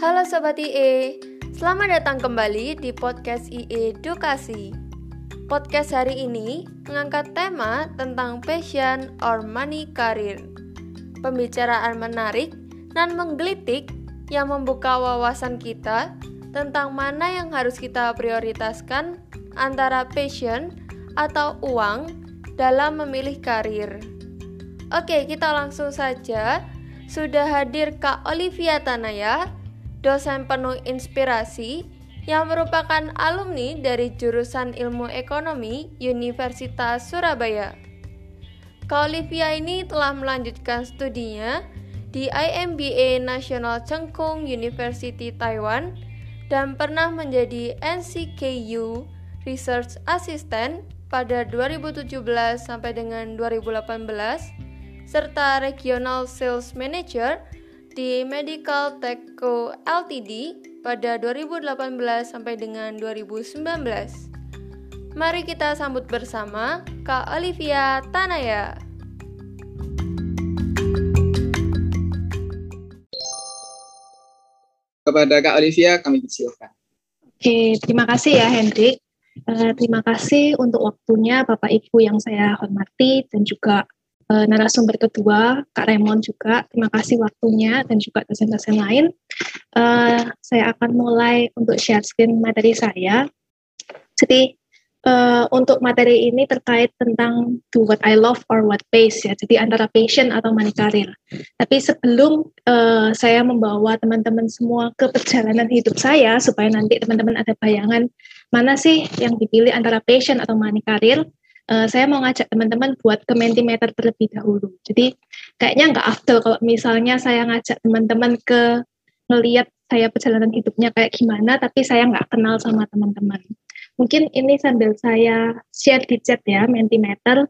Halo Sobat IE, selamat datang kembali di podcast IE Edukasi. Podcast hari ini mengangkat tema tentang passion or money career. Pembicaraan menarik dan menggelitik yang membuka wawasan kita tentang mana yang harus kita prioritaskan antara passion atau uang dalam memilih karir. Oke, kita langsung saja. Sudah hadir Kak Olivia Tanaya, dosen penuh inspirasi yang merupakan alumni dari jurusan Ilmu Ekonomi Universitas Surabaya. Kak ini telah melanjutkan studinya di IMBA National Chengkung University Taiwan dan pernah menjadi NCKU Research Assistant pada 2017 sampai dengan 2018 serta Regional Sales Manager di Medical Techco Ltd pada 2018 sampai dengan 2019. Mari kita sambut bersama Kak Olivia Tanaya. Kepada Kak Olivia kami persilakan. Oke, terima kasih ya Hendrik. Uh, terima kasih untuk waktunya Bapak Ibu yang saya hormati dan juga uh, narasumber kedua, Kak Raymond juga. Terima kasih waktunya dan juga dosen-dosen lain. Uh, saya akan mulai untuk share screen materi saya. Jadi uh, untuk materi ini terkait tentang do what I love or what pays ya. Jadi antara passion atau money career. Tapi sebelum uh, saya membawa teman-teman semua ke perjalanan hidup saya supaya nanti teman-teman ada bayangan mana sih yang dipilih antara passion atau money career uh, saya mau ngajak teman-teman buat ke Mentimeter terlebih dahulu. Jadi kayaknya nggak afdol kalau misalnya saya ngajak teman-teman ke ngeliat saya perjalanan hidupnya kayak gimana, tapi saya nggak kenal sama teman-teman. Mungkin ini sambil saya share di chat ya, Mentimeter.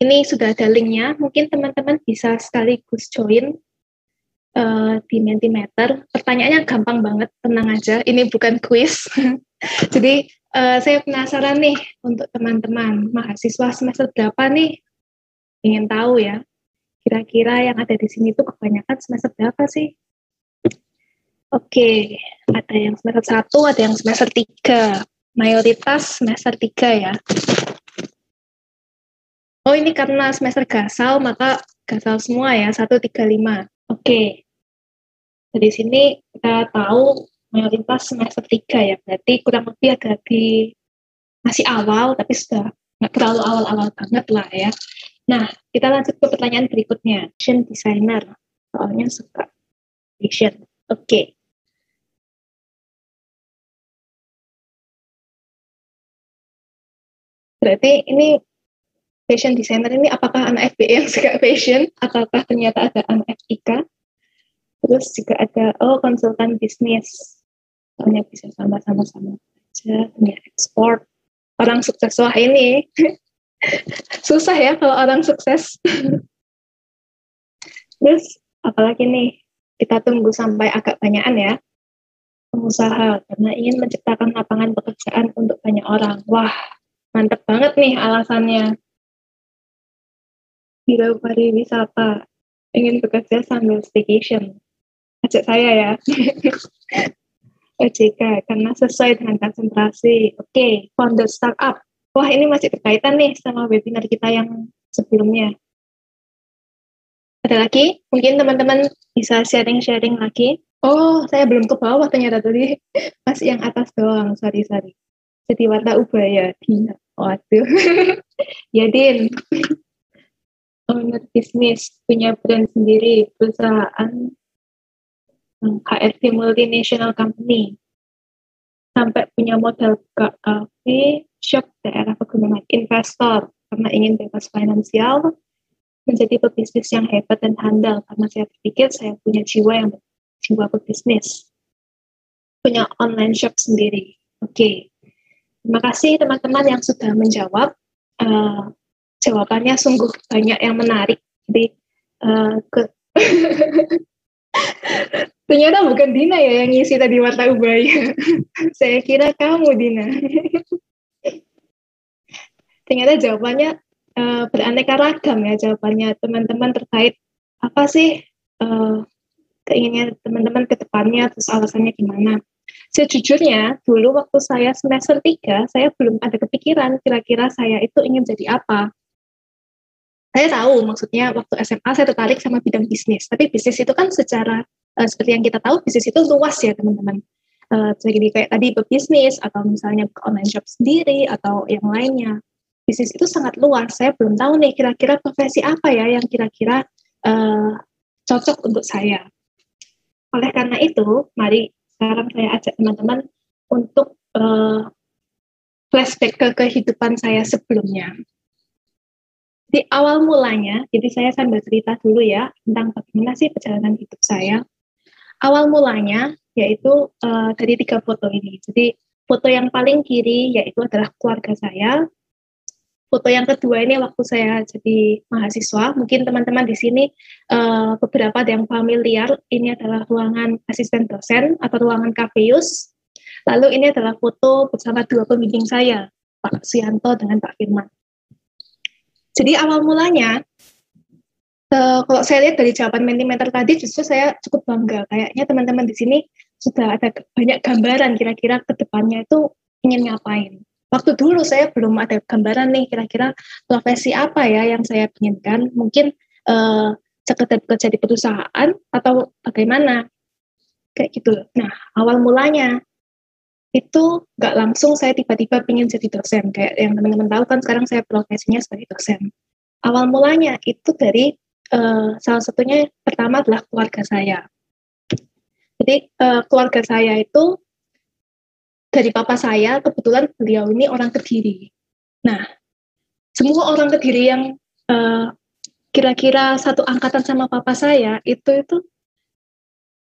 Ini sudah ada linknya, mungkin teman-teman bisa sekaligus join uh, di Mentimeter. Pertanyaannya gampang banget, tenang aja. Ini bukan quiz. Jadi uh, saya penasaran nih untuk teman-teman mahasiswa semester berapa nih ingin tahu ya kira-kira yang ada di sini tuh kebanyakan semester berapa sih? Oke, ada yang semester satu, ada yang semester tiga. Mayoritas semester tiga ya. Oh ini karena semester gasal, maka gasal semua ya, satu tiga lima. Oke, dari sini kita tahu mayoritas semester tiga ya. Berarti kurang lebih ada di masih awal tapi sudah nggak terlalu awal-awal banget lah ya. Nah kita lanjut ke pertanyaan berikutnya. Fashion designer soalnya suka fashion. Oke. Okay. berarti ini fashion designer ini apakah anak FB yang suka fashion? Ataukah ternyata ada anak FIK terus juga ada oh konsultan bisnis soalnya bisa sama-sama sama aja punya ekspor orang sukses wah ini. Susah ya kalau orang sukses. Terus apalagi nih? Kita tunggu sampai agak banyakan ya. Pengusaha karena ingin menciptakan lapangan pekerjaan untuk banyak orang. Wah mantep banget nih alasannya. Biro pariwisata ingin bekerja sambil staycation. Ajak saya ya OJK karena sesuai dengan konsentrasi. Oke, okay, founder startup. Wah, ini masih berkaitan nih sama webinar kita yang sebelumnya. Ada lagi? Mungkin teman-teman bisa sharing-sharing lagi. Oh, saya belum ke bawah ternyata tadi. Masih yang atas doang, sorry, sorry. Jadi Wata Ubaya, Dina. Waduh. ya, Din. Owner bisnis, punya brand sendiri, perusahaan HRD multinational company. Sampai punya modal kafe shop daerah pegunungan investor. Karena ingin bebas finansial menjadi pebisnis yang hebat dan handal. Karena saya berpikir saya punya jiwa yang jiwa pebisnis. Punya online shop sendiri. Oke. Okay. terima kasih teman-teman yang sudah menjawab. Uh, jawabannya sungguh banyak yang menarik. Jadi uh, ke Ternyata bukan Dina ya yang ngisi tadi Warta Ubaya. Saya kira kamu Dina. Ternyata jawabannya uh, beraneka ragam ya jawabannya teman-teman terkait apa sih uh, keinginan teman-teman ke depannya, terus alasannya gimana. Sejujurnya, dulu waktu saya semester 3, saya belum ada kepikiran kira-kira saya itu ingin jadi apa. Saya tahu, maksudnya waktu SMA saya tertarik sama bidang bisnis, tapi bisnis itu kan secara, uh, seperti yang kita tahu, bisnis itu luas ya teman-teman. Uh, jadi kayak tadi berbisnis, atau misalnya online shop sendiri, atau yang lainnya. Bisnis itu sangat luas, saya belum tahu nih kira-kira profesi apa ya yang kira-kira uh, cocok untuk saya. Oleh karena itu, mari sekarang saya ajak teman-teman untuk uh, flashback ke kehidupan saya sebelumnya. Di awal mulanya, jadi saya sambil cerita dulu ya tentang bagaimana sih perjalanan hidup saya. Awal mulanya yaitu uh, dari tiga foto ini. Jadi foto yang paling kiri yaitu adalah keluarga saya, foto yang kedua ini waktu saya jadi mahasiswa, mungkin teman-teman di sini uh, beberapa yang familiar, ini adalah ruangan asisten dosen atau ruangan KPUS. Lalu ini adalah foto bersama dua pembimbing saya, Pak Sianto dengan Pak Firman. Jadi awal mulanya, uh, kalau saya lihat dari jawaban mentimeter tadi, justru saya cukup bangga. Kayaknya teman-teman di sini sudah ada banyak gambaran kira-kira ke depannya itu ingin ngapain. Waktu dulu saya belum ada gambaran nih kira-kira profesi apa ya yang saya inginkan. Mungkin uh, sekedar di perusahaan atau bagaimana. Kayak gitu. Nah awal mulanya itu nggak langsung saya tiba-tiba ingin jadi dosen. Kayak yang teman-teman tahu kan sekarang saya profesinya sebagai dosen. Awal mulanya itu dari uh, salah satunya pertama adalah keluarga saya. Jadi uh, keluarga saya itu dari papa saya kebetulan beliau ini orang kediri. Nah, semua orang kediri yang eh, kira-kira satu angkatan sama papa saya itu itu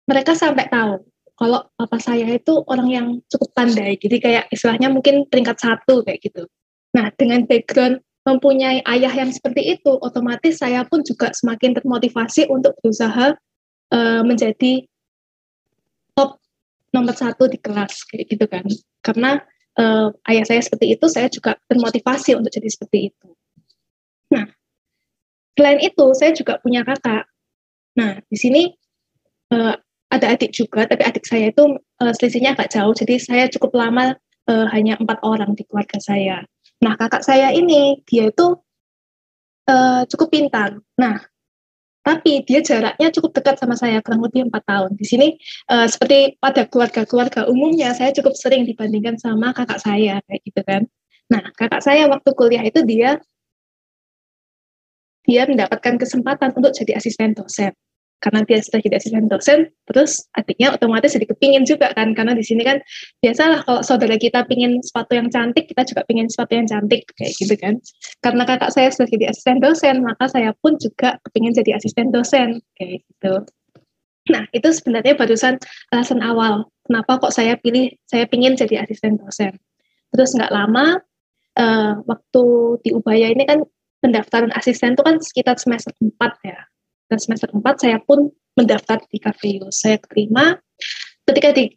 mereka sampai tahu kalau papa saya itu orang yang cukup pandai. Jadi kayak istilahnya mungkin peringkat satu kayak gitu. Nah, dengan background mempunyai ayah yang seperti itu, otomatis saya pun juga semakin termotivasi untuk berusaha uh, menjadi nomor satu di kelas kayak gitu kan karena uh, ayah saya seperti itu saya juga termotivasi untuk jadi seperti itu nah selain itu saya juga punya kakak nah di sini uh, ada adik juga tapi adik saya itu uh, selisihnya agak jauh jadi saya cukup lama uh, hanya empat orang di keluarga saya nah kakak saya ini dia itu uh, cukup pintar nah tapi dia jaraknya cukup dekat sama saya kurang lebih empat tahun. Di sini uh, seperti pada keluarga-keluarga umumnya saya cukup sering dibandingkan sama kakak saya kayak gitu kan. Nah kakak saya waktu kuliah itu dia dia mendapatkan kesempatan untuk jadi asisten dosen karena dia sudah jadi asisten dosen, terus adiknya otomatis jadi kepingin juga kan, karena di sini kan biasalah kalau saudara kita pingin sepatu yang cantik, kita juga pingin sepatu yang cantik, kayak gitu kan. Karena kakak saya sudah jadi asisten dosen, maka saya pun juga kepingin jadi asisten dosen, kayak gitu. Nah, itu sebenarnya barusan alasan awal, kenapa kok saya pilih, saya pingin jadi asisten dosen. Terus nggak lama, uh, waktu di Ubaya ini kan pendaftaran asisten itu kan sekitar semester 4 ya dan semester 4 saya pun mendaftar di KPU. Saya terima. Ketika di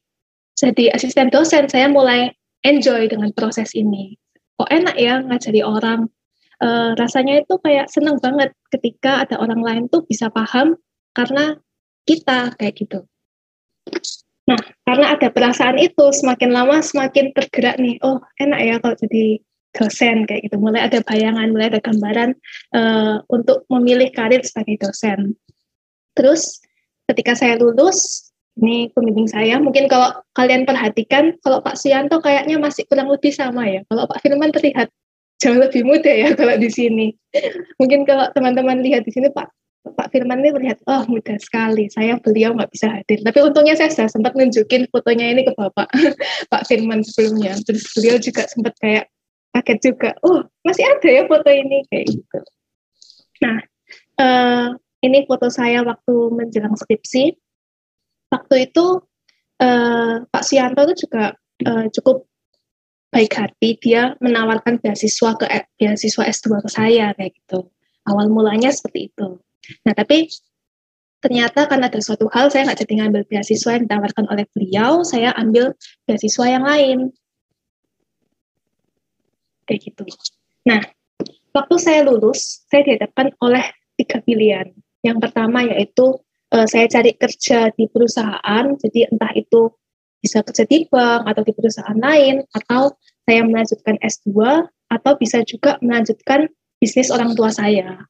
jadi asisten dosen, saya mulai enjoy dengan proses ini. Kok enak ya ngajari orang. E, rasanya itu kayak seneng banget ketika ada orang lain tuh bisa paham karena kita kayak gitu. Nah, karena ada perasaan itu, semakin lama semakin tergerak nih. Oh, enak ya kalau jadi dosen kayak gitu. Mulai ada bayangan, mulai ada gambaran uh, untuk memilih karir sebagai dosen. Terus ketika saya lulus, ini pembimbing saya, mungkin kalau kalian perhatikan, kalau Pak Suyanto kayaknya masih kurang lebih sama ya. Kalau Pak Firman terlihat jauh lebih muda ya kalau di sini. mungkin kalau teman-teman lihat di sini Pak Pak Firman ini terlihat oh muda sekali. Saya beliau nggak bisa hadir. Tapi untungnya saya sudah sempat nunjukin fotonya ini ke Bapak Pak Firman sebelumnya. Terus beliau juga sempat kayak kaget juga. Oh masih ada ya foto ini? Kayak gitu. Nah uh, ini foto saya waktu menjelang skripsi. Waktu itu uh, Pak Sianto itu juga uh, cukup baik hati. Dia menawarkan beasiswa ke beasiswa S2 ke saya kayak gitu. Awal mulanya seperti itu. Nah tapi ternyata karena ada suatu hal saya nggak jadi ngambil beasiswa yang ditawarkan oleh beliau saya ambil beasiswa yang lain kayak gitu. Nah, waktu saya lulus, saya dihadapkan oleh tiga pilihan. Yang pertama yaitu uh, saya cari kerja di perusahaan, jadi entah itu bisa kerja di bank atau di perusahaan lain, atau saya melanjutkan S2, atau bisa juga melanjutkan bisnis orang tua saya.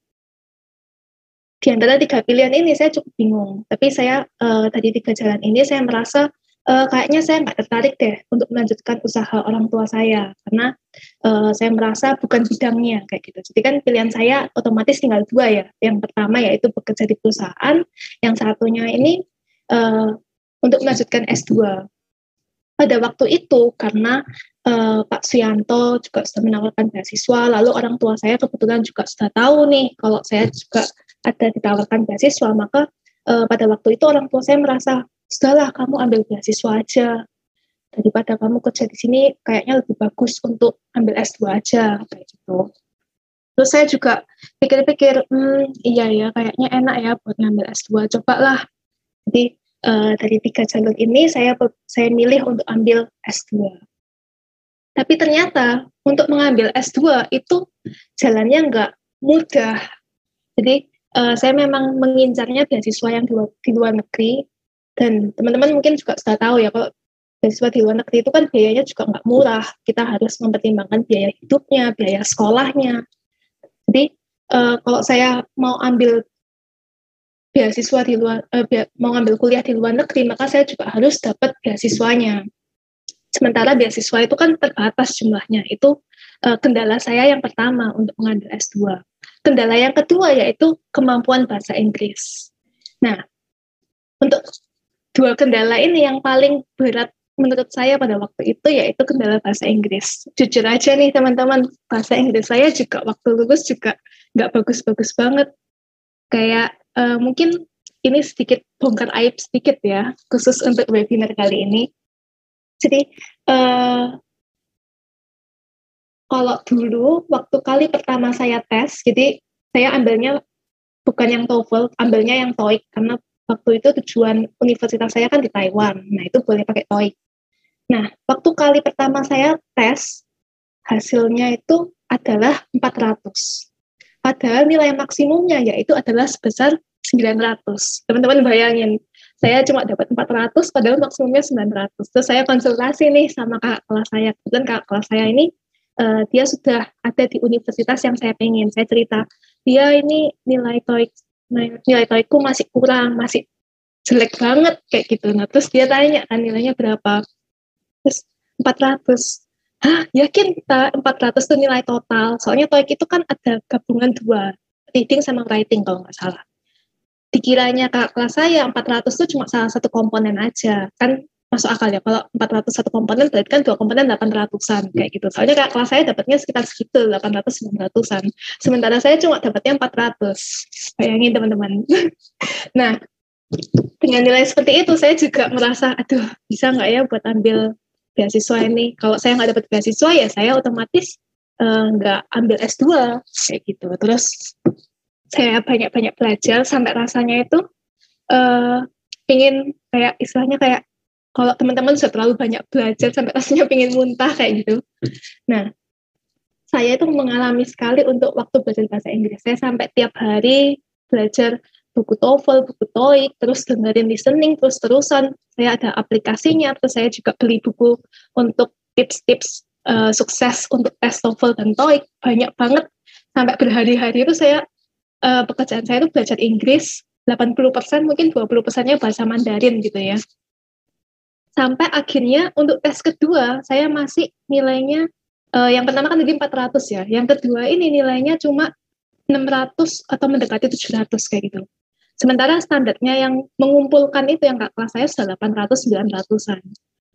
Di antara tiga pilihan ini saya cukup bingung, tapi saya uh, tadi tiga jalan ini saya merasa uh, kayaknya saya nggak tertarik deh untuk melanjutkan usaha orang tua saya karena uh, saya merasa bukan bidangnya kayak gitu. Jadi kan pilihan saya otomatis tinggal dua ya. Yang pertama yaitu bekerja di perusahaan, yang satunya ini uh, untuk melanjutkan S2. Pada waktu itu karena uh, Pak Suyanto juga sudah menawarkan beasiswa, lalu orang tua saya kebetulan juga sudah tahu nih kalau saya juga ada ditawarkan beasiswa, maka pada waktu itu orang tua saya merasa sudahlah kamu ambil beasiswa aja daripada kamu kerja di sini kayaknya lebih bagus untuk ambil S2 aja kayak gitu. Terus saya juga pikir-pikir, hmm, iya ya kayaknya enak ya buat ngambil S2, cobalah. Jadi uh, dari tiga jalur ini saya saya milih untuk ambil S2. Tapi ternyata untuk mengambil S2 itu jalannya nggak mudah. Jadi uh, saya memang mengincarnya beasiswa yang di luar, di luar negeri dan teman-teman mungkin juga sudah tahu ya kalau beasiswa di luar negeri itu kan biayanya juga nggak murah. Kita harus mempertimbangkan biaya hidupnya, biaya sekolahnya. Jadi uh, kalau saya mau ambil beasiswa di luar, uh, mau ambil kuliah di luar negeri, maka saya juga harus dapat beasiswanya. Sementara beasiswa itu kan terbatas jumlahnya. Itu uh, kendala saya yang pertama untuk mengambil S2. Kendala yang kedua yaitu kemampuan bahasa Inggris. Nah, untuk dua kendala ini yang paling berat menurut saya pada waktu itu yaitu kendala bahasa Inggris. Jujur aja nih teman-teman, bahasa Inggris saya juga waktu lulus juga nggak bagus-bagus banget. Kayak uh, mungkin ini sedikit bongkar aib sedikit ya, khusus untuk webinar kali ini. Jadi uh, kalau dulu waktu kali pertama saya tes, jadi saya ambilnya bukan yang TOEFL, ambilnya yang TOEIC karena waktu itu tujuan universitas saya kan di Taiwan. Nah, itu boleh pakai TOEIC. Nah, waktu kali pertama saya tes, hasilnya itu adalah 400. Padahal nilai maksimumnya yaitu adalah sebesar 900. Teman-teman bayangin, saya cuma dapat 400 padahal maksimumnya 900. Terus saya konsultasi nih sama kakak kelas saya. Kebetulan kakak kelas saya ini uh, dia sudah ada di universitas yang saya pengen. Saya cerita, dia ini nilai TOEIC nah, nilai TOEICku masih kurang, masih jelek banget kayak gitu. Nah, terus dia tanya kan nilainya berapa? Terus 400. Hah, yakin kita 400 itu nilai total? Soalnya TOEIC itu kan ada gabungan dua, reading sama writing kalau nggak salah. Dikiranya kak kelas saya 400 itu cuma salah satu komponen aja. Kan masuk akal ya kalau 400 satu komponen berarti kan dua komponen 800-an kayak gitu. Soalnya kayak kelas saya dapatnya sekitar segitu 800 900-an. Sementara saya cuma dapatnya 400. Bayangin teman-teman. nah, dengan nilai seperti itu saya juga merasa aduh bisa nggak ya buat ambil beasiswa ini. Kalau saya nggak dapat beasiswa ya saya otomatis eh, nggak uh, ambil S2 kayak gitu. Terus saya banyak-banyak belajar sampai rasanya itu uh, ingin kayak istilahnya kayak kalau teman-teman sudah terlalu banyak belajar sampai rasanya pengen muntah kayak gitu. Nah, saya itu mengalami sekali untuk waktu belajar bahasa Inggris. Saya sampai tiap hari belajar buku TOEFL, buku TOEIC, terus dengerin listening, terus terusan. Saya ada aplikasinya, terus saya juga beli buku untuk tips-tips uh, sukses untuk tes TOEFL dan TOEIC. Banyak banget. Sampai berhari-hari itu saya, uh, pekerjaan saya itu belajar Inggris, 80% mungkin 20 persennya bahasa Mandarin gitu ya sampai akhirnya untuk tes kedua saya masih nilainya uh, yang pertama kan tadi 400 ya. Yang kedua ini nilainya cuma 600 atau mendekati 700 kayak gitu. Sementara standarnya yang mengumpulkan itu yang kak kelas saya sudah 800 900an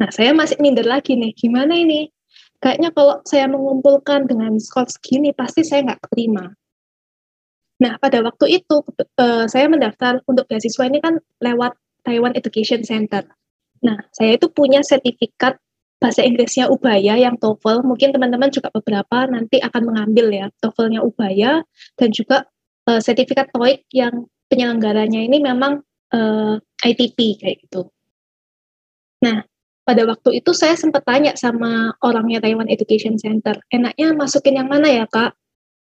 nah saya masih minder lagi nih. Gimana ini? Kayaknya kalau saya mengumpulkan dengan skor segini pasti saya nggak terima nah pada waktu itu uh, saya mendaftar untuk beasiswa ini kan lewat Taiwan Education Center Nah, saya itu punya sertifikat bahasa Inggrisnya Ubaya yang TOEFL. Mungkin teman-teman juga beberapa nanti akan mengambil ya TOEFL-nya Ubaya dan juga uh, sertifikat TOEIC yang penyelenggaranya ini memang uh, eh, ITP kayak gitu. Nah, pada waktu itu saya sempat tanya sama orangnya Taiwan Education Center, enaknya masukin yang mana ya kak?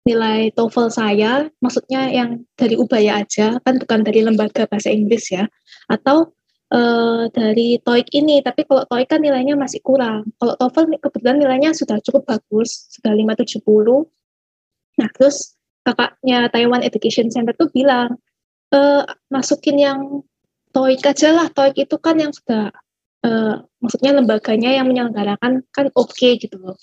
nilai TOEFL saya, maksudnya yang dari Ubaya aja, kan bukan dari lembaga bahasa Inggris ya, atau uh, dari TOEIC ini, tapi kalau TOEIC kan nilainya masih kurang. Kalau TOEFL kebetulan nilainya sudah cukup bagus, sudah 570. Nah, terus kakaknya Taiwan Education Center tuh bilang, e, masukin yang TOEIC aja lah, TOEIC itu kan yang sudah, uh, maksudnya lembaganya yang menyelenggarakan kan oke okay, gitu loh.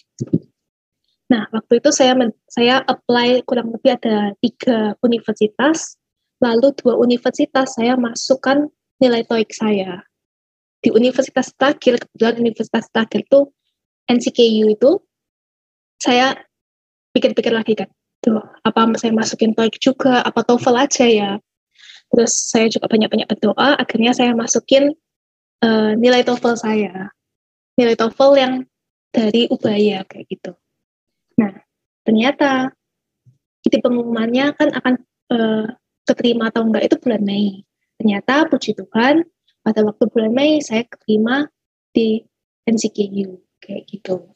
Nah, waktu itu saya saya apply kurang lebih ada tiga universitas, lalu dua universitas saya masukkan nilai TOEIC saya. Di universitas terakhir, kebetulan universitas terakhir itu NCKU itu, saya pikir-pikir lagi kan, tuh apa saya masukin TOEIC juga, apa TOEFL aja ya. Terus saya juga banyak-banyak berdoa, akhirnya saya masukin uh, nilai TOEFL saya. Nilai TOEFL yang dari Ubaya kayak gitu. Nah, ternyata di pengumumannya kan akan uh, keterima atau enggak itu bulan Mei. Ternyata puji Tuhan pada waktu bulan Mei saya keterima di NCKU kayak gitu.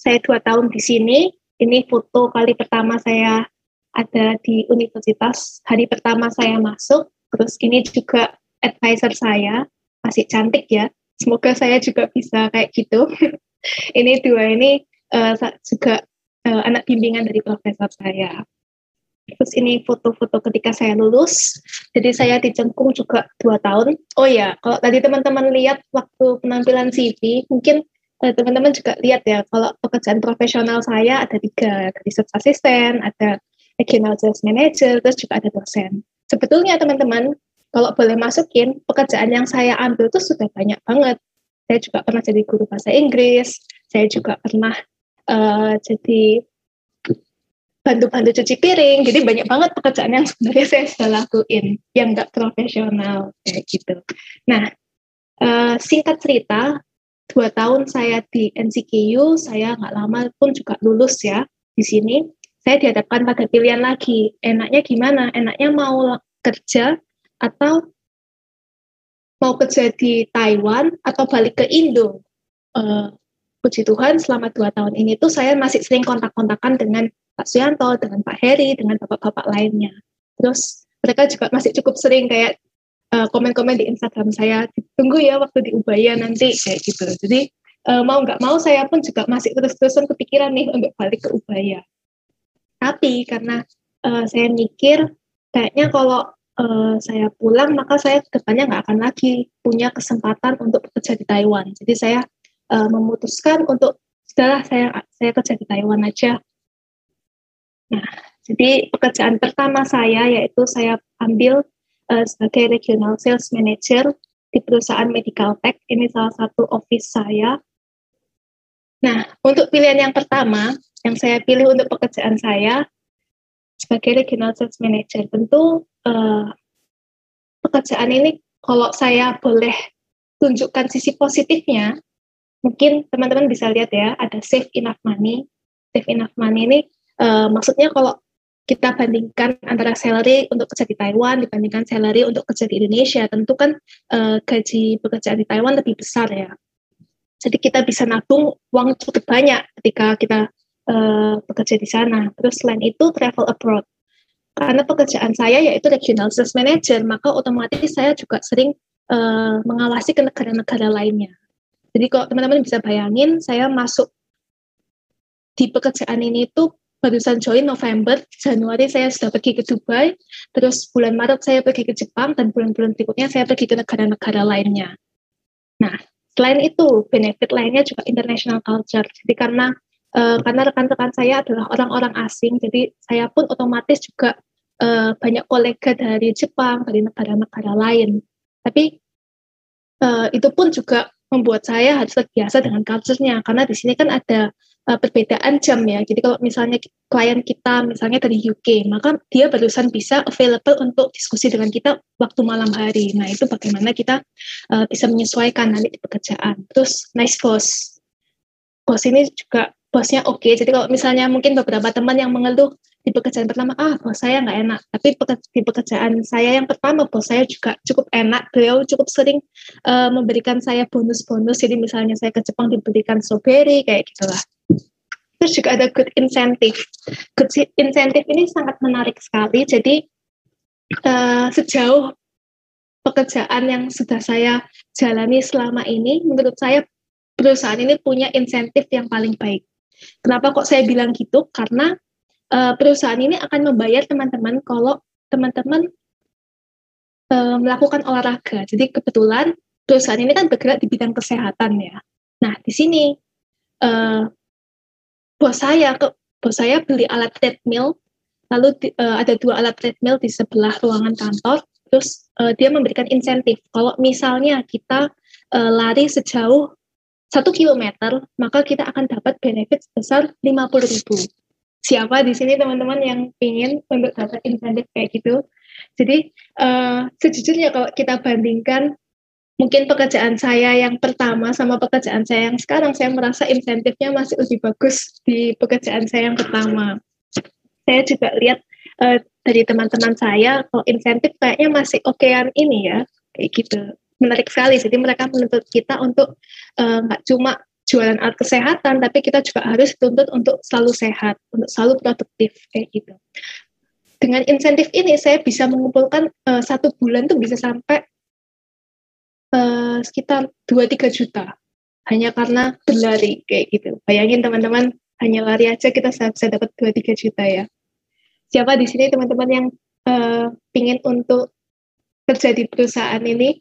Saya dua tahun di sini. Ini foto kali pertama saya ada di universitas. Hari pertama saya masuk. Terus ini juga advisor saya masih cantik ya. Semoga saya juga bisa kayak gitu. ini dua ini uh, juga uh, anak bimbingan dari profesor saya. Terus ini foto-foto ketika saya lulus. Jadi saya dicengkung juga dua tahun. Oh ya, kalau tadi teman-teman lihat waktu penampilan CV, mungkin eh, teman-teman juga lihat ya, kalau pekerjaan profesional saya ada tiga, ada research assistant, ada regional sales manager, terus juga ada dosen. Sebetulnya teman-teman, kalau boleh masukin, pekerjaan yang saya ambil itu sudah banyak banget. Saya juga pernah jadi guru bahasa Inggris, saya juga pernah uh, jadi bantu-bantu cuci piring. Jadi banyak banget pekerjaan yang sebenarnya saya sudah lakuin yang nggak profesional kayak gitu. Nah, uh, singkat cerita, dua tahun saya di NCKU, saya nggak lama pun juga lulus ya di sini. Saya dihadapkan pada pilihan lagi, enaknya gimana? Enaknya mau kerja atau mau kerja di Taiwan atau balik ke Indo. Uh, puji Tuhan selama dua tahun ini tuh saya masih sering kontak-kontakan dengan Pak Suyanto, dengan Pak Heri, dengan bapak-bapak lainnya. Terus mereka juga masih cukup sering kayak uh, komen-komen di Instagram saya, tunggu ya waktu di Ubaya nanti kayak gitu. Jadi uh, mau nggak mau saya pun juga masih terus-terusan kepikiran nih untuk balik ke Ubaya. Tapi karena uh, saya mikir kayaknya kalau uh, saya pulang maka saya ke depannya nggak akan lagi punya kesempatan untuk bekerja di Taiwan. Jadi saya uh, memutuskan untuk sudahlah saya saya kerja di Taiwan aja. Nah, jadi pekerjaan pertama saya yaitu saya ambil uh, sebagai regional sales manager di perusahaan medical tech. Ini salah satu office saya. Nah, untuk pilihan yang pertama yang saya pilih untuk pekerjaan saya sebagai regional sales manager, tentu uh, pekerjaan ini kalau saya boleh tunjukkan sisi positifnya, mungkin teman-teman bisa lihat ya, ada save enough money. Save enough money ini uh, maksudnya kalau kita bandingkan antara salary untuk kerja di Taiwan dibandingkan salary untuk kerja di Indonesia, tentu kan uh, gaji pekerjaan di Taiwan lebih besar ya. Jadi kita bisa nabung uang cukup banyak ketika kita uh, bekerja di sana. Terus selain itu travel abroad. Karena pekerjaan saya yaitu regional sales manager, maka otomatis saya juga sering uh, mengawasi ke negara-negara lainnya. Jadi kalau teman-teman bisa bayangin, saya masuk di pekerjaan ini tuh barusan join November, Januari saya sudah pergi ke Dubai, terus bulan Maret saya pergi ke Jepang, dan bulan-bulan berikutnya saya pergi ke negara-negara lainnya. Nah, selain itu, benefit lainnya juga international culture. Jadi karena uh, karena rekan-rekan saya adalah orang-orang asing, jadi saya pun otomatis juga uh, banyak kolega dari Jepang, dari negara-negara lain. Tapi uh, itu pun juga membuat saya harus terbiasa dengan culture-nya karena di sini kan ada uh, perbedaan jam ya. Jadi kalau misalnya klien kita misalnya dari UK, maka dia barusan bisa available untuk diskusi dengan kita waktu malam hari. Nah, itu bagaimana kita uh, bisa menyesuaikan nanti di pekerjaan. Terus nice boss. Bos ini juga bosnya oke. Okay. Jadi kalau misalnya mungkin beberapa teman yang mengeluh di pekerjaan pertama, ah bos saya nggak enak. Tapi di pekerjaan saya yang pertama, bos saya juga cukup enak. Beliau cukup sering uh, memberikan saya bonus-bonus. Jadi misalnya saya ke Jepang diberikan strawberry, kayak gitulah. terus juga ada good incentive. Good incentive ini sangat menarik sekali. Jadi uh, sejauh pekerjaan yang sudah saya jalani selama ini, menurut saya perusahaan ini punya insentif yang paling baik. Kenapa kok saya bilang gitu? Karena uh, perusahaan ini akan membayar teman-teman kalau teman-teman uh, melakukan olahraga. Jadi kebetulan perusahaan ini kan bergerak di bidang kesehatan ya. Nah di sini uh, bos saya ke bos saya beli alat treadmill, lalu di, uh, ada dua alat treadmill di sebelah ruangan kantor. Terus uh, dia memberikan insentif. Kalau misalnya kita uh, lari sejauh satu kilometer, maka kita akan dapat benefit sebesar 50 ribu. Siapa di sini teman-teman yang ingin untuk dapat insentif kayak gitu? Jadi uh, sejujurnya kalau kita bandingkan mungkin pekerjaan saya yang pertama sama pekerjaan saya yang sekarang, saya merasa insentifnya masih lebih bagus di pekerjaan saya yang pertama. Saya juga lihat uh, dari teman-teman saya, kalau insentif kayaknya masih okean ini ya, kayak gitu menarik sekali. Jadi mereka menuntut kita untuk eh, nggak uh, cuma jualan alat kesehatan, tapi kita juga harus tuntut untuk selalu sehat, untuk selalu produktif kayak gitu. Dengan insentif ini saya bisa mengumpulkan uh, satu bulan tuh bisa sampai uh, sekitar 2-3 juta hanya karena berlari kayak gitu. Bayangin teman-teman hanya lari aja kita bisa, dapat 2-3 juta ya. Siapa di sini teman-teman yang uh, pingin untuk kerja di perusahaan ini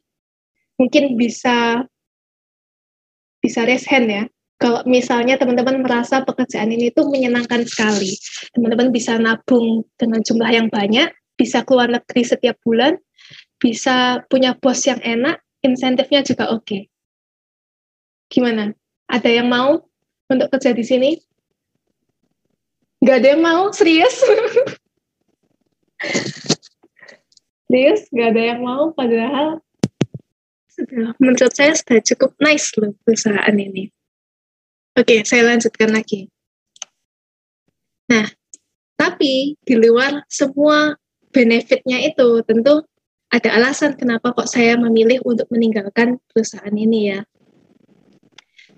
mungkin bisa bisa raise hand ya. Kalau misalnya teman-teman merasa pekerjaan ini tuh menyenangkan sekali, teman-teman bisa nabung dengan jumlah yang banyak, bisa keluar negeri setiap bulan, bisa punya bos yang enak, insentifnya juga oke. Okay. Gimana? Ada yang mau untuk kerja di sini? Gak ada yang mau? Serius? Serius? Gak ada yang mau? Padahal menurut saya sudah cukup nice loh perusahaan ini. Oke, saya lanjutkan lagi. Nah, tapi di luar semua benefitnya itu tentu ada alasan kenapa kok saya memilih untuk meninggalkan perusahaan ini ya.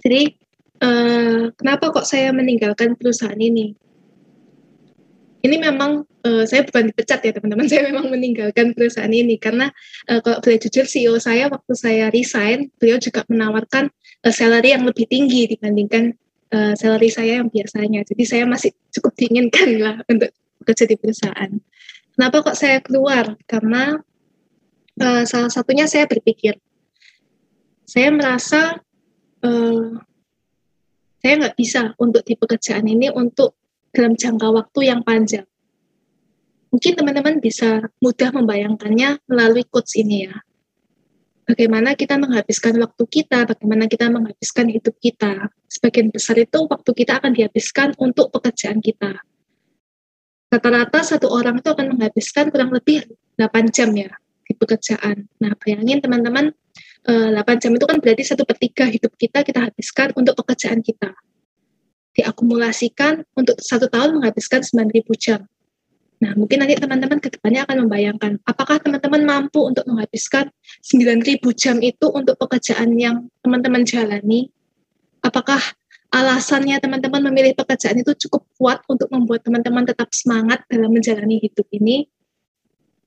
Jadi, eh, kenapa kok saya meninggalkan perusahaan ini? Ini memang uh, saya bukan dipecat ya teman-teman, saya memang meninggalkan perusahaan ini karena uh, kalau boleh jujur CEO saya waktu saya resign, beliau juga menawarkan uh, salary yang lebih tinggi dibandingkan uh, salary saya yang biasanya. Jadi saya masih cukup diinginkan lah untuk bekerja di perusahaan. Kenapa kok saya keluar? Karena uh, salah satunya saya berpikir, saya merasa uh, saya nggak bisa untuk di pekerjaan ini untuk dalam jangka waktu yang panjang. Mungkin teman-teman bisa mudah membayangkannya melalui quotes ini ya. Bagaimana kita menghabiskan waktu kita, bagaimana kita menghabiskan hidup kita. Sebagian besar itu waktu kita akan dihabiskan untuk pekerjaan kita. Rata-rata satu orang itu akan menghabiskan kurang lebih 8 jam ya di pekerjaan. Nah, bayangin teman-teman, 8 eh, jam itu kan berarti satu per hidup kita kita habiskan untuk pekerjaan kita diakumulasikan untuk satu tahun menghabiskan 9.000 jam. Nah, mungkin nanti teman-teman ke depannya akan membayangkan, apakah teman-teman mampu untuk menghabiskan 9.000 jam itu untuk pekerjaan yang teman-teman jalani? Apakah alasannya teman-teman memilih pekerjaan itu cukup kuat untuk membuat teman-teman tetap semangat dalam menjalani hidup ini?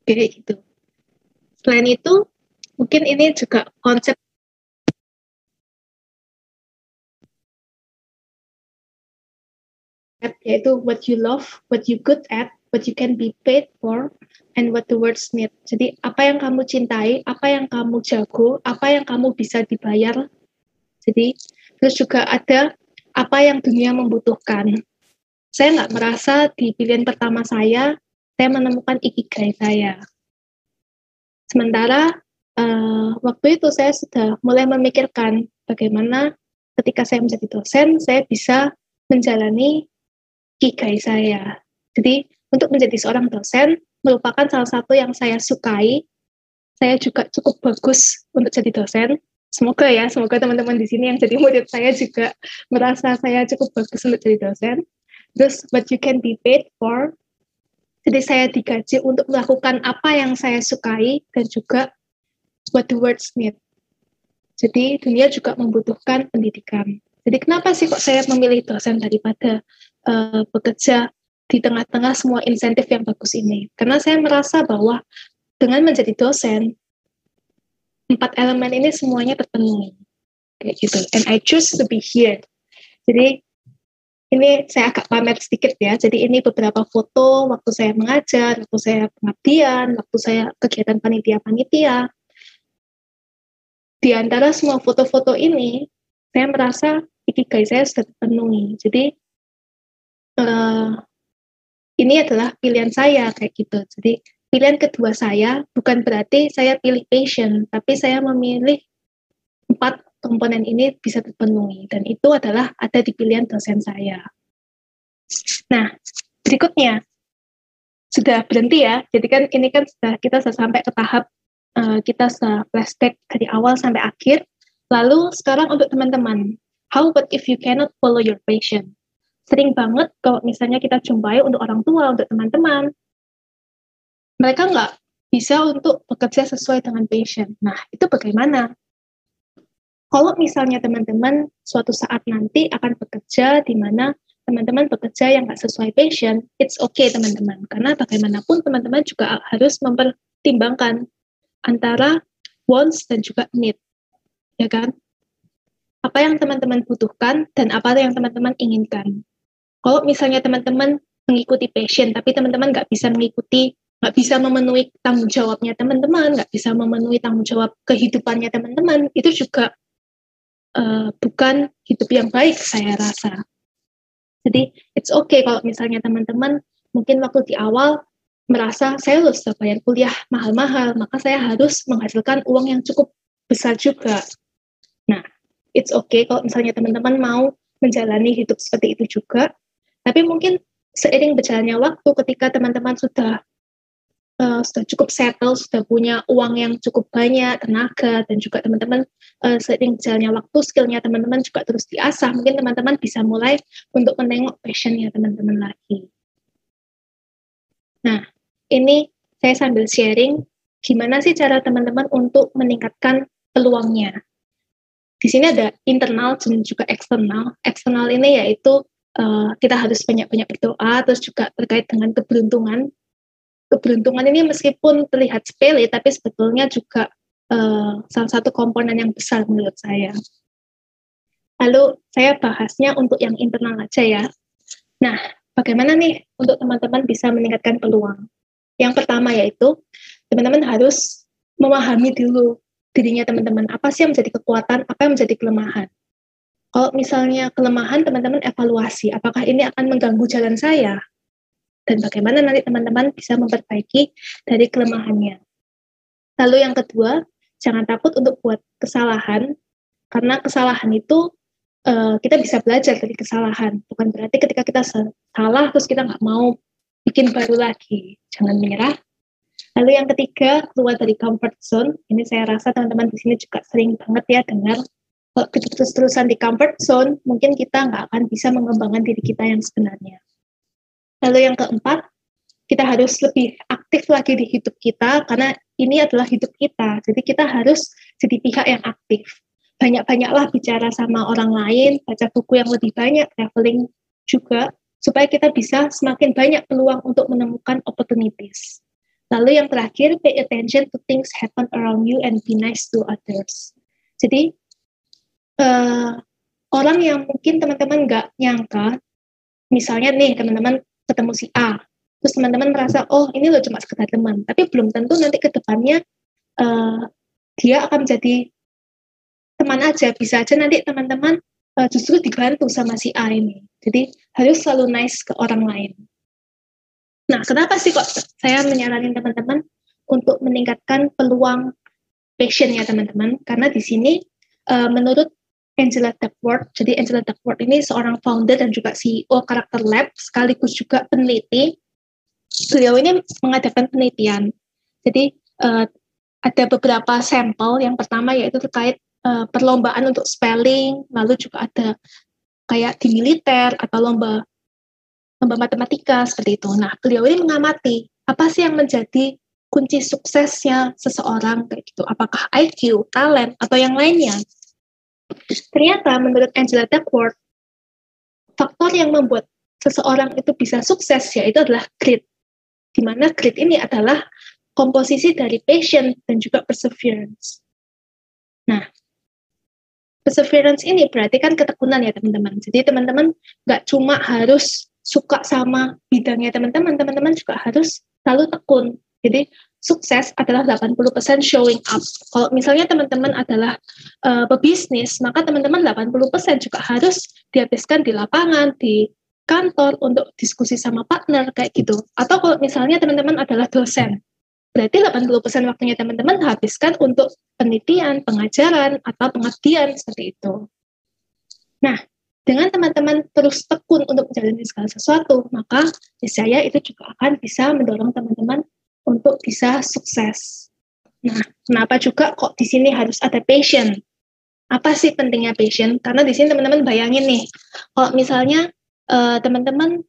Kayak gitu. Selain itu, mungkin ini juga konsep yaitu what you love, what you good at, what you can be paid for, and what the words need. Jadi apa yang kamu cintai, apa yang kamu jago, apa yang kamu bisa dibayar. Jadi terus juga ada apa yang dunia membutuhkan. Saya nggak merasa di pilihan pertama saya, saya menemukan ikigai saya. Sementara uh, waktu itu saya sudah mulai memikirkan bagaimana ketika saya menjadi dosen, saya bisa menjalani ikigai saya. Jadi untuk menjadi seorang dosen merupakan salah satu yang saya sukai. Saya juga cukup bagus untuk jadi dosen. Semoga ya, semoga teman-teman di sini yang jadi murid saya juga merasa saya cukup bagus untuk jadi dosen. Terus, what you can be paid for. Jadi saya digaji untuk melakukan apa yang saya sukai dan juga what the words need. Jadi dunia juga membutuhkan pendidikan. Jadi kenapa sih kok saya memilih dosen daripada uh, bekerja di tengah-tengah semua insentif yang bagus ini? Karena saya merasa bahwa dengan menjadi dosen, empat elemen ini semuanya terpenuhi. Kayak gitu. And I choose to be here. Jadi ini saya agak pamer sedikit ya. Jadi ini beberapa foto waktu saya mengajar, waktu saya pengabdian, waktu saya kegiatan panitia-panitia. Di antara semua foto-foto ini, saya merasa ikigai saya sudah terpenuhi. Jadi uh, ini adalah pilihan saya kayak gitu. Jadi pilihan kedua saya bukan berarti saya pilih passion, tapi saya memilih empat komponen ini bisa terpenuhi dan itu adalah ada di pilihan dosen saya. Nah, berikutnya sudah berhenti ya. Jadi kan ini kan sudah kita sudah sampai ke tahap uh, kita sudah flashback dari awal sampai akhir. Lalu sekarang untuk teman-teman, how about if you cannot follow your passion? Sering banget kalau misalnya kita jumpai untuk orang tua, untuk teman-teman, mereka nggak bisa untuk bekerja sesuai dengan passion. Nah, itu bagaimana? Kalau misalnya teman-teman suatu saat nanti akan bekerja di mana teman-teman bekerja yang nggak sesuai passion, it's okay teman-teman. Karena bagaimanapun teman-teman juga harus mempertimbangkan antara wants dan juga need ya kan? Apa yang teman-teman butuhkan dan apa yang teman-teman inginkan. Kalau misalnya teman-teman mengikuti passion, tapi teman-teman nggak bisa mengikuti, nggak bisa memenuhi tanggung jawabnya teman-teman, nggak bisa memenuhi tanggung jawab kehidupannya teman-teman, itu juga uh, bukan hidup yang baik saya rasa. Jadi it's okay kalau misalnya teman-teman mungkin waktu di awal merasa saya harus bayar kuliah mahal-mahal, maka saya harus menghasilkan uang yang cukup besar juga. Nah, it's okay kalau misalnya teman-teman mau menjalani hidup seperti itu juga. Tapi mungkin seiring berjalannya waktu ketika teman-teman sudah uh, sudah cukup settle, sudah punya uang yang cukup banyak, tenaga, dan juga teman-teman uh, seiring berjalannya waktu, skillnya teman-teman juga terus diasah. Mungkin teman-teman bisa mulai untuk menengok passionnya teman-teman lagi. Nah, ini saya sambil sharing gimana sih cara teman-teman untuk meningkatkan peluangnya di sini ada internal dan juga eksternal. Eksternal ini yaitu uh, kita harus banyak-banyak berdoa, terus juga terkait dengan keberuntungan. Keberuntungan ini meskipun terlihat sepele, tapi sebetulnya juga uh, salah satu komponen yang besar menurut saya. Lalu saya bahasnya untuk yang internal aja ya. Nah, bagaimana nih untuk teman-teman bisa meningkatkan peluang? Yang pertama yaitu teman-teman harus memahami dulu dirinya teman-teman. Apa sih yang menjadi kekuatan, apa yang menjadi kelemahan? Kalau misalnya kelemahan, teman-teman evaluasi, apakah ini akan mengganggu jalan saya? Dan bagaimana nanti teman-teman bisa memperbaiki dari kelemahannya. Lalu yang kedua, jangan takut untuk buat kesalahan, karena kesalahan itu uh, kita bisa belajar dari kesalahan. Bukan berarti ketika kita salah, terus kita nggak mau bikin baru lagi. Jangan menyerah, Lalu yang ketiga, keluar dari comfort zone. Ini saya rasa teman-teman di sini juga sering banget ya dengar kalau terus-terusan di comfort zone, mungkin kita nggak akan bisa mengembangkan diri kita yang sebenarnya. Lalu yang keempat, kita harus lebih aktif lagi di hidup kita karena ini adalah hidup kita. Jadi kita harus jadi pihak yang aktif. Banyak-banyaklah bicara sama orang lain, baca buku yang lebih banyak, traveling juga, supaya kita bisa semakin banyak peluang untuk menemukan opportunities. Lalu yang terakhir, pay attention to things happen around you and be nice to others. Jadi uh, orang yang mungkin teman-teman nggak nyangka, misalnya nih teman-teman ketemu si A, terus teman-teman merasa oh ini loh cuma sekedar teman, tapi belum tentu nanti ke depannya uh, dia akan menjadi teman aja, bisa aja nanti teman-teman uh, justru dibantu sama si A ini. Jadi harus selalu nice ke orang lain. Nah, kenapa sih kok saya menyaranin teman-teman untuk meningkatkan peluang passion ya teman-teman? Karena di sini uh, menurut Angela Duckworth, jadi Angela Duckworth ini seorang founder dan juga CEO Karakter Lab, sekaligus juga peneliti. Beliau ini mengadakan penelitian. Jadi uh, ada beberapa sampel. Yang pertama yaitu terkait uh, perlombaan untuk spelling, lalu juga ada kayak di militer atau lomba lomba matematika seperti itu. Nah, beliau ini mengamati apa sih yang menjadi kunci suksesnya seseorang kayak gitu. Apakah IQ, talent, atau yang lainnya? Ternyata menurut Angela Duckworth, faktor yang membuat seseorang itu bisa sukses yaitu adalah grit. Di mana grit ini adalah komposisi dari passion dan juga perseverance. Nah, perseverance ini berarti kan ketekunan ya teman-teman. Jadi teman-teman nggak cuma harus suka sama bidangnya teman-teman, teman-teman juga harus selalu tekun. Jadi sukses adalah 80% showing up. Kalau misalnya teman-teman adalah uh, pebisnis, maka teman-teman 80% juga harus dihabiskan di lapangan, di kantor untuk diskusi sama partner kayak gitu. Atau kalau misalnya teman-teman adalah dosen, berarti 80% waktunya teman-teman habiskan untuk penelitian, pengajaran, atau pengabdian seperti itu. Nah, dengan teman-teman terus tekun untuk menjalani segala sesuatu, maka saya itu juga akan bisa mendorong teman-teman untuk bisa sukses. Nah, kenapa juga kok di sini harus ada passion? Apa sih pentingnya passion? Karena di sini teman-teman bayangin nih, kalau misalnya uh, teman-teman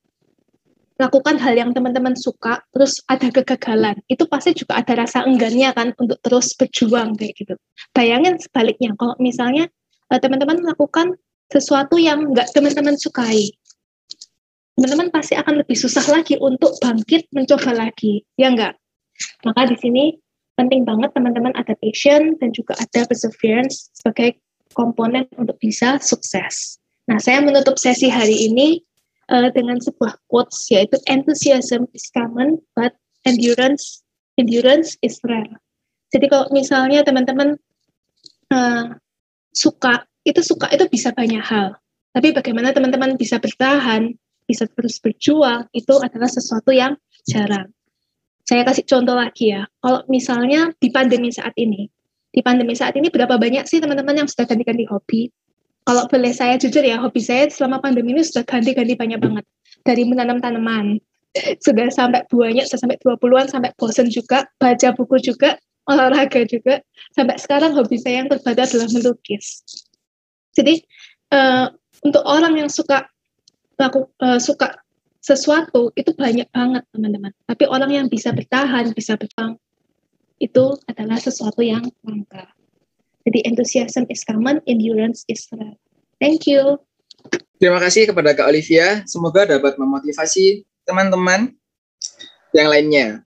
lakukan hal yang teman-teman suka, terus ada kegagalan, itu pasti juga ada rasa enggannya kan untuk terus berjuang kayak gitu. Bayangin sebaliknya, kalau misalnya uh, teman-teman melakukan sesuatu yang nggak teman-teman sukai, teman-teman pasti akan lebih susah lagi untuk bangkit mencoba lagi, ya enggak? Maka di sini penting banget teman-teman ada passion dan juga ada perseverance sebagai komponen untuk bisa sukses. Nah, saya menutup sesi hari ini uh, dengan sebuah quotes yaitu enthusiasm is common but endurance endurance is rare. Jadi kalau misalnya teman-teman uh, suka itu suka itu bisa banyak hal. Tapi bagaimana teman-teman bisa bertahan, bisa terus berjuang itu adalah sesuatu yang jarang. Saya kasih contoh lagi ya. Kalau misalnya di pandemi saat ini, di pandemi saat ini berapa banyak sih teman-teman yang sudah ganti-ganti hobi? Kalau boleh saya jujur ya, hobi saya selama pandemi ini sudah ganti-ganti banyak banget. Dari menanam tanaman, sudah sampai buahnya, sudah sampai 20-an, sampai bosen juga, baca buku juga, olahraga juga. Sampai sekarang hobi saya yang terbaru adalah melukis. Jadi, uh, untuk orang yang suka laku, uh, suka sesuatu itu banyak banget teman-teman. Tapi orang yang bisa bertahan, bisa bertahan itu adalah sesuatu yang langka. Jadi enthusiasm is common, endurance is rare. Thank you. Terima kasih kepada Kak Olivia. Semoga dapat memotivasi teman-teman yang lainnya.